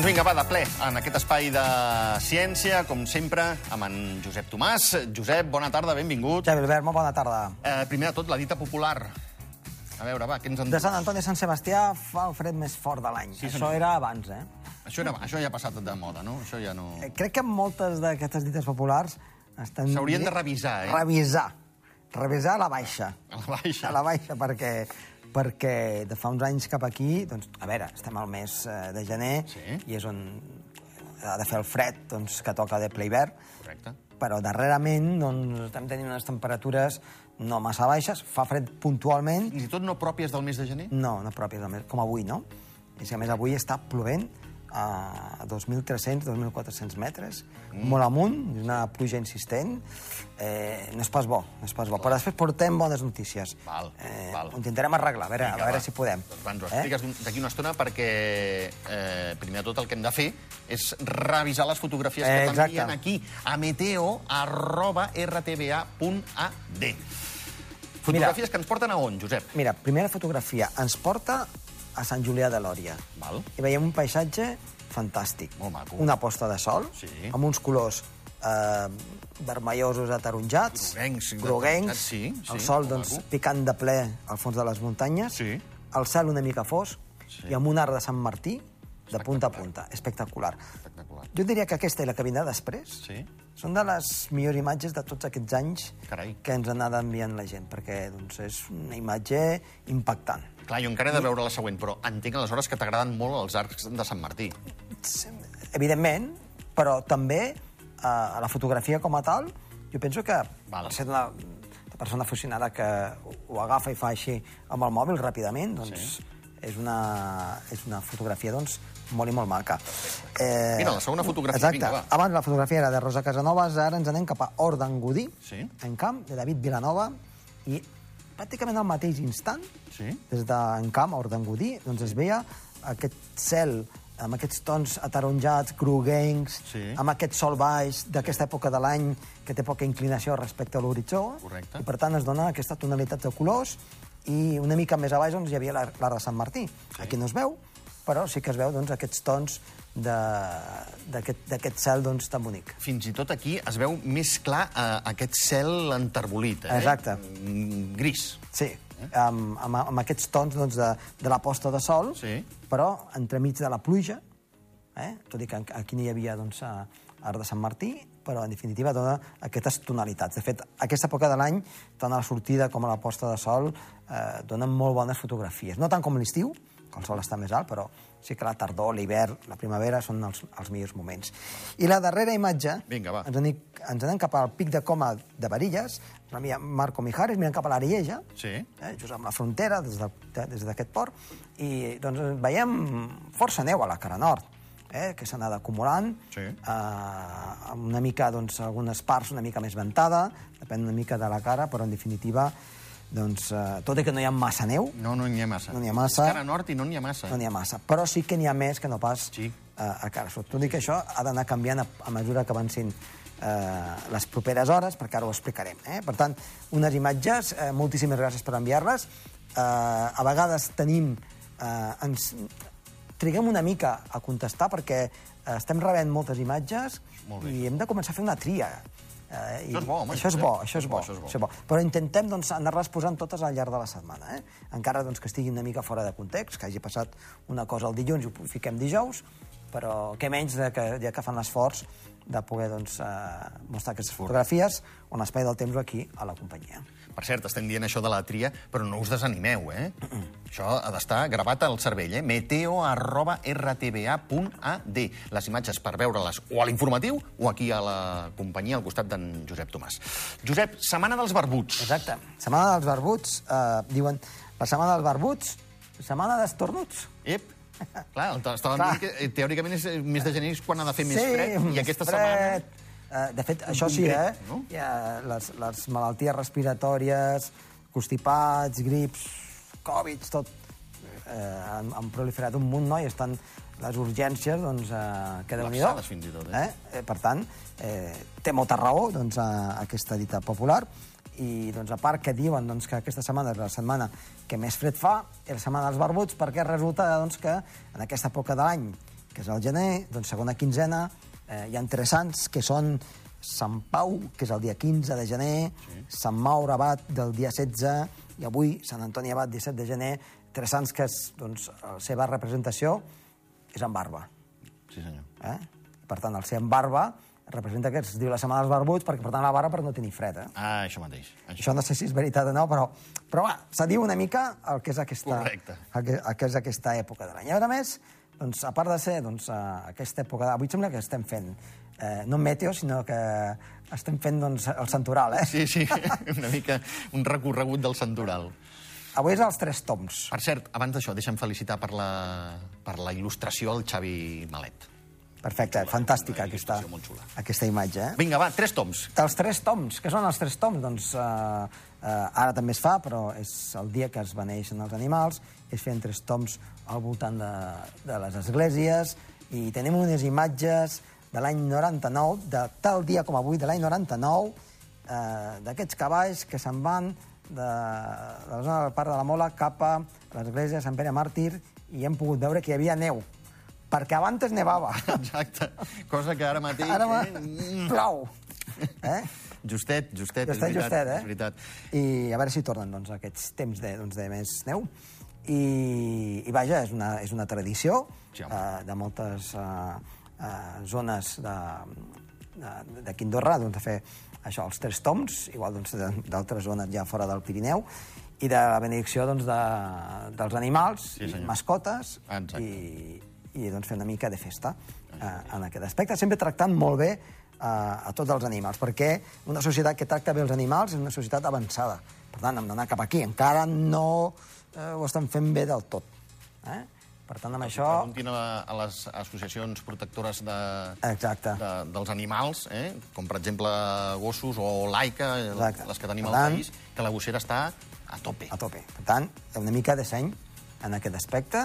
Doncs vinga, va, de ple, en aquest espai de ciència, com sempre, amb en Josep Tomàs. Josep, bona tarda, benvingut. Xavi Albert, molt bona tarda. Eh, primer de tot, la dita popular. A veure, va, què ens en... De Sant Antoni a Sant Sebastià fa el fred més fort de l'any. Sí, Això senyor. era abans, eh? Això, era, això ja ha passat de moda, no? Això ja no... Eh, Crec que moltes d'aquestes dites populars estan... S'haurien de revisar, eh? Revisar. Revisar a la baixa. A la baixa. A la baixa, perquè perquè de fa uns anys cap aquí, doncs, a veure, estem al mes eh, de gener Sí. i és on ha de fer el fred doncs, que toca de ple hivern, Correcte. però darrerament doncs, estem tenint unes temperatures no massa baixes, fa fred puntualment, Fins i tot no pròpies del mes de gener? no, no pròpies, a més, com avui, no? I si a més avui està plovent a 2.300, 2.400 metres, mm. molt amunt, una pluja insistent. Eh, no és pas bo, no és pas bo. Però després portem bones notícies. Val, eh, val. Ho intentarem arreglar, a veure, Vinga, a veure va. si podem. Doncs va, ens ho expliques eh? d'aquí una estona perquè, eh, primer de tot, el que hem de fer és revisar les fotografies Eh, que t'envien aquí a meteo arroba rtba.ad. Fotografies que ens porten a on, Josep? Mira, primera fotografia. Ens porta a Sant Julià de Lòria. Val. I veiem un paisatge fantàstic. Molt maco. Una posta de sol, Sí. amb uns colors eh, vermellosos ataronjats, Groguencs, groguencs sí, sí, el sol doncs, maco. picant de ple al fons de les muntanyes, Sí. el cel una mica fosc, Sí. i amb un arc de Sant Martí de punta a punta. Espectacular. Espectacular. Jo diria que aquesta i la que vindrà després Sí. Són de les millors imatges de tots aquests anys Carai. que ens anat enviant la gent, perquè doncs, és una imatge impactant. Clar, jo encara he de veure la següent, però entenc aleshores que t'agraden molt els arcs de Sant Martí. Evidentment, però també eh, a la fotografia com a tal, jo penso que Val. ser una, una persona aficionada que ho agafa i fa així amb el mòbil ràpidament, doncs Sí. és, una, és una fotografia doncs, molt i molt maca. Eh, Mira, la segona fotografia, Exacte. vinga, va. Abans la fotografia era de Rosa Casanovas, ara ens anem cap a Hort d'en Godí, Sí. en camp, de David Vilanova, i pràcticament al mateix instant, Sí. des d'en camp, a Hort d'en Godí, doncs es veia aquest cel amb aquests tons ataronjats, groguencs, Sí. amb aquest sol baix d'aquesta època de l'any que té poca inclinació respecte a l'horitzó. I per tant es dona aquesta tonalitat de colors i una mica més a baix doncs, hi havia la, la de Sant Martí. Sí. Aquí no es veu, però sí que es veu doncs, aquests tons de- d'aquest cel doncs, tan bonic. Fins i tot aquí es veu més clar eh, aquest cel enterbolit, eh? Exacte. Mm, Gris. Sí, amb, amb, amb aquests tons doncs, de, de la posta de sol, Sí. però entremig de la pluja, eh? tot i que aquí no hi havia doncs, a Art de Sant Martí, però en definitiva dona aquestes tonalitats. De fet, aquesta època de l'any, tant a la sortida com a la posta de sol, eh, donen molt bones fotografies. No tant com l'estiu, el sol està més alt, però sí que la tardor, l'hivern, la primavera són els, els millors moments. I la darrera imatge, Vinga, va. ens anem, ens anem cap al pic de coma de Varilles, la mia Marco Mijares, mirant cap a l'Arieja, Sí. eh, just amb la frontera, des de- de- des d'aquest port, i doncs, veiem força neu a la cara nord, eh, que s'ha anat acumulant, Sí. eh, una mica, doncs, algunes parts una mica més ventada, depèn una mica de la cara, però en definitiva, doncs, eh, tot i que no hi ha massa neu, No, no n'hi ha massa. No n'hi ha massa. És cara nord i no n'hi ha massa. no n'hi ha massa, però sí que n'hi ha més que no pas Sí. eh, a cara sud. Tot i que això ha d'anar canviant a, a mesura que avancin eh, les properes hores, perquè ara ho explicarem. Eh? Per tant, unes imatges, eh, moltíssimes gràcies per enviar-les. Eh, a vegades tenim... Eh, ens, triguem una mica a contestar perquè eh, estem rebent moltes imatges Molt bé. i hem de començar a fer una tria. Eh, i Això és bo, home, Això és Josep. bo, això és bo, Això és bo. això és bo. Però intentem doncs, anar-les posant totes al llarg de la setmana. Eh? Encara doncs, que estigui una mica fora de context, que hagi passat una cosa el dilluns i ho fiquem dijous, però què menys de que, ja que fan l'esforç de poder doncs, eh, mostrar aquestes fotografies on l'espai del temps aquí a la companyia. Per cert, estem dient això de la tria, però no us desanimeu, eh? això ha d'estar gravat al cervell, eh? meteo arroba rtba.ad. Les imatges per veure-les o a l'informatiu o aquí a la companyia al costat d'en Josep Tomàs. Josep, setmana dels barbuts. Exacte. Setmana dels barbuts, eh, diuen la setmana dels barbuts, setmana d'estornuts. Ep, clar, estàvem Clar. dient que eh, teòricament és eh, mes de gener quan ha de fer més sí, fred, i més aquesta fred. setmana... Eh, de fet, això sí, eh? no? Ha les, les malalties respiratòries, constipats, grips, Covid, tot eh, han, han proliferat un munt, no? I estan les urgències, doncs, eh, que déu nhi fins i tot, eh? eh? Per tant, eh, té molta raó, doncs, a, aquesta dita popular, i doncs, a part que diuen doncs, que aquesta setmana és la setmana que més fred fa, és la setmana dels barbuts, perquè resulta doncs, que en aquesta època de l'any, que és el gener, doncs segona quinzena, eh, hi ha tres sants, que són Sant Pau, que és el dia 15 de gener, sí. Sant Maur Abat del dia 16, i avui Sant Antoni Abat, 17 de gener, tres sants que és, doncs, la seva representació és en barba. Sí, senyor. Eh? Per tant, el ser en barba representa que es diu la setmana dels barbuts perquè portant la barba per no tenir fred. Eh? Ah, això mateix. Això. Això no sé si és veritat o no, però, però va, se diu una mica el que és aquesta, Correcte. el que, el que és aquesta època de l'any. A més, doncs, a part de ser doncs, eh, aquesta època... de- Avui sembla que estem fent, eh, no meteo, sinó que estem fent doncs, el santoral, eh? Sí, sí, una mica un recorregut del santoral. Avui és els tres toms. Per cert, abans d'això, deixa'm felicitar per la, per la il·lustració al Xavi Malet. Perfecte, fantàstica aquesta, aquesta imatge. Eh? Vinga, va, tres toms. Dels tres toms. Què són els tres toms? Doncs eh, eh, ara també es fa, però és el dia que es beneixen els animals, es feien tres toms al voltant de, de les esglésies, i tenim unes imatges de l'any 99, de tal dia com avui, de l'any 99, eh, d'aquests cavalls que se'n van de, de la zona del Parc de la Mola cap a l'església de Sant Pere Màrtir i hem pogut veure que hi havia neu, perquè abans nevava. Exacte. Cosa que ara mateix... Ara ma... eh, plou. Eh? Justet, justet, és Justet, veritat. justet, eh? És veritat. I a veure si tornen doncs, aquests temps de, doncs, de més neu. I, i vaja, és una, és una tradició Sí, home. eh, de moltes eh, eh, zones de, de, de Quindorra doncs, de fer això, els tres toms, igual doncs, d'altres zones ja fora del Pirineu, i de la benedicció doncs, de, dels animals, Sí, senyor. mascotes, Exacte. i, i doncs, fer una mica de festa eh, en aquest aspecte, sempre tractant molt bé eh, a tots els animals, perquè una societat que tracta bé els animals és una societat avançada. Per tant, hem d'anar cap aquí. Encara no eh, ho estan fent bé del tot. Eh? Per tant, amb això... Preguntin a, a les associacions protectores de, Exacte. de, dels animals, eh? com per exemple gossos o l'AICA, Exacte. les que tenim Per al tant- país, que la gossera està a tope. a tope. Per tant, una mica de seny en aquest aspecte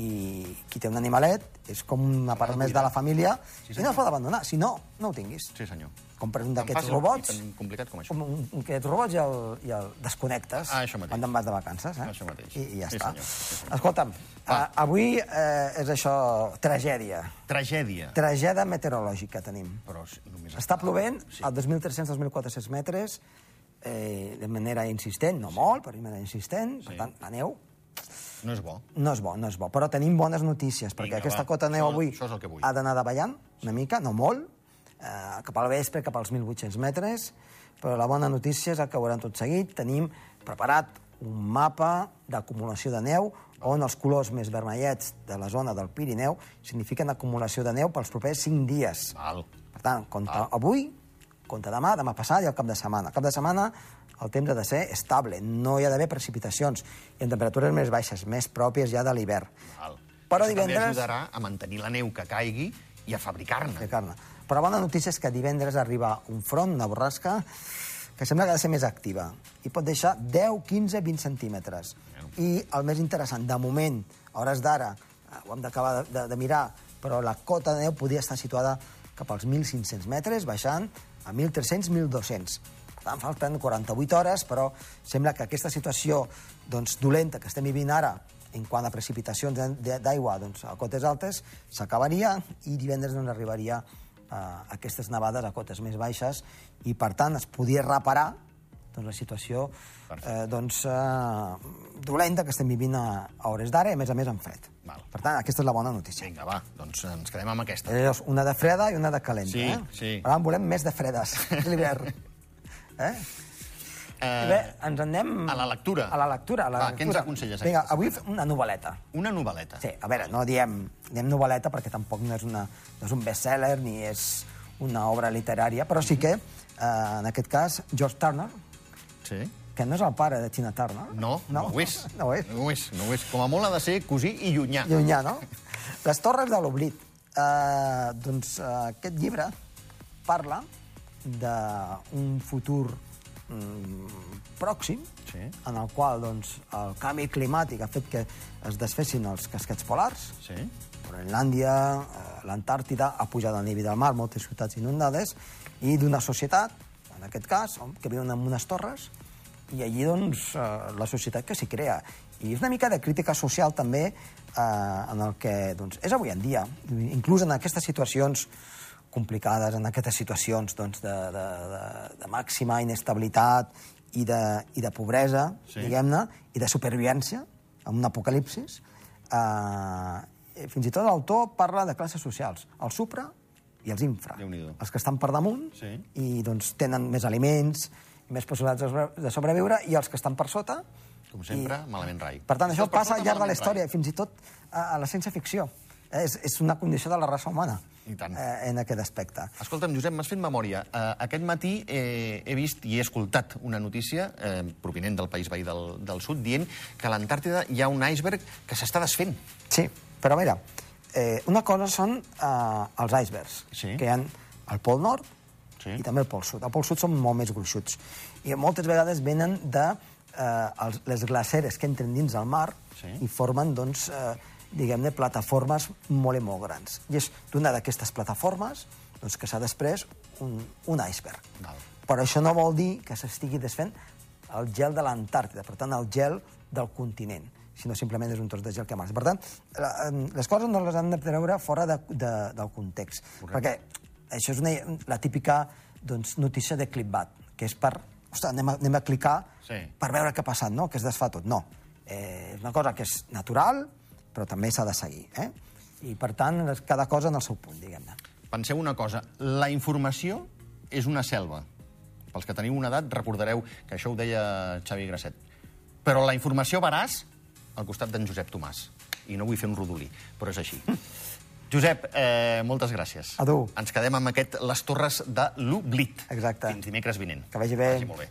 i qui té un animalet és com una part més de la família Sí, i no es pot abandonar. Si no, no ho tinguis. Sí, senyor. Compres un d'aquests robots tan complicat com això. un, un, un d'aquests robots i el, i el desconnectes Ah, això mateix. quan te'n vas de vacances. Eh? Això mateix. I, i ja Sí, està. senyor. Sí, senyor. Escolta'm, Va. uh, avui eh, és això, tragèdia. Tragèdia. Tragèdia meteorològica tenim. Però només Està plovent a 2.300-2.400 metres eh, de manera insistent, no molt, però de manera insistent. Per Sí. tant, la neu No és bo. no és bo, no és bo. Però tenim bones notícies, perquè Vinga, aquesta va. cota de neu avui això és el que vull. ha d'anar davallant una mica, no molt, eh, cap al vespre, cap als 1.800 metres, però la bona notícia és el que veuran tot seguit. Tenim preparat un mapa d'acumulació de neu on els colors més vermellets de la zona del Pirineu signifiquen acumulació de neu pels propers 5 dies. Val. Per tant, compta avui, compta demà, demà passat i el cap de setmana. El cap de setmana el temps ha de ser estable, no hi ha d'haver precipitacions i en temperatures més baixes, més pròpies ja de l'hivern. Però Això també divendres- ajudarà a mantenir la neu que caigui i a fabricar-ne. carn. Però la bona notícia és que divendres arriba un front, una borrasca, que sembla que ha de ser més activa i pot deixar 10, 15, 20 centímetres. I el més interessant, de moment, a hores d'ara, eh, ho hem d'acabar de, de, de mirar, però la cota de neu podria estar situada cap als 1.500 metres, baixant a 1.300, 1.200. Per falten 48 hores, però sembla que aquesta situació doncs, dolenta que estem vivint ara en quant a precipitacions d'aigua doncs, a cotes altes, s'acabaria i divendres doncs, arribaria a aquestes nevades a cotes més baixes i, per tant, es podia reparar doncs, la situació eh, doncs, eh, dolenta que estem vivint a, a hores d'ara i, a més a més, amb fred. Val. Per tant, aquesta és la bona notícia. Vinga, va, doncs ens quedem amb aquesta. Llavors, una de freda i una de calenta. Sí, eh? sí. Per tant, volem més de fredes, és l'hivern. Eh? Eh, Bé, ens en anem... a la lectura. A la lectura. A la Va, què ens lectura. aconselles Vinga, avui una novel·leta. Una novel·leta. Sí, a veure, no diem, diem novel·leta perquè tampoc no és, una, no és un best-seller ni és una obra literària, però sí que, eh, en aquest cas, George Turner, Sí? que no és el pare de Tina Turner. No, no, ho és. No ho és. No ho és, no ho és. Com a molt ha de ser cosí i llunyà. Llunyà, no? Les torres de l'oblit. Eh, doncs eh, aquest llibre parla d'un futur mm, pròxim Sí. en el qual doncs, el canvi climàtic ha fet que es desfessin els casquets polars, Sí? Groenlàndia, eh, l'Antàrtida, ha pujat el nivell del mar, moltes ciutats inundades, i d'una societat, en aquest cas, que viuen en unes torres, i allí, doncs, eh, la societat que s'hi crea. I és una mica de crítica social també eh, en el que doncs, és avui en dia. Inclús en aquestes situacions complicades, en aquestes situacions doncs, de, de, de, de màxima inestabilitat i de, i de pobresa, sí. diguem-ne, i de supervivència, en un apocalipsis, eh, fins i tot l'autor parla de classes socials, el supra i els infra. Els que estan per damunt Sí. i doncs, tenen més aliments, i més possibilitats de sobre- de sobreviure, i els que estan per sota... Com sempre, malament rai. Per tant, això passa al llarg de la història, fins i tot a, la ciència-ficció. Eh, És, és una condició de la raça humana I tant. eh, en aquest aspecte. Escolta'm, Josep, m'has fet memòria. Uh, aquest matí eh, he vist i he escoltat una notícia eh, provinent del país veí del, del sud dient que a l'Antàrtida hi ha un iceberg que s'està desfent. Sí, però a veure, eh, una cosa són eh, els icebergs, Sí. que hi ha al Pol Nord Sí. i també al Pol Sud. Al Pol Sud són molt més gruixuts. I moltes vegades venen de eh, els, les glaceres que entren dins el mar Sí. i formen, doncs, eh, diguem-ne, plataformes molt i molt grans. I és d'una d'aquestes plataformes doncs, que s'ha després un, un iceberg. Val. Però això no vol dir que s'estigui desfent el gel de l'Antàrtida, per tant, el gel del continent sinó simplement és un tros de gel que marxa. Per tant, les coses no les han de treure fora de, de, del context. Correcte. Perquè això és una, la típica doncs, notícia de clipbat, que és per... Ostres, anem a, anem a clicar Sí. per veure què ha passat, no? que es desfà tot. No. Eh, és una cosa que és natural, però també s'ha de seguir. Eh? I, per tant, cada cosa en el seu punt, diguem-ne. Penseu una cosa, la informació és una selva. Pels que teniu una edat recordareu que això ho deia Xavi Grasset. Però la informació veràs al costat d'en Josep Tomàs. I no vull fer un rodolí, però és així. Josep, eh, moltes gràcies. A tu. Ens quedem amb aquest Les Torres de l'Oblit. Exacte. Fins dimecres vinent. Que vagi bé. Vagi molt bé.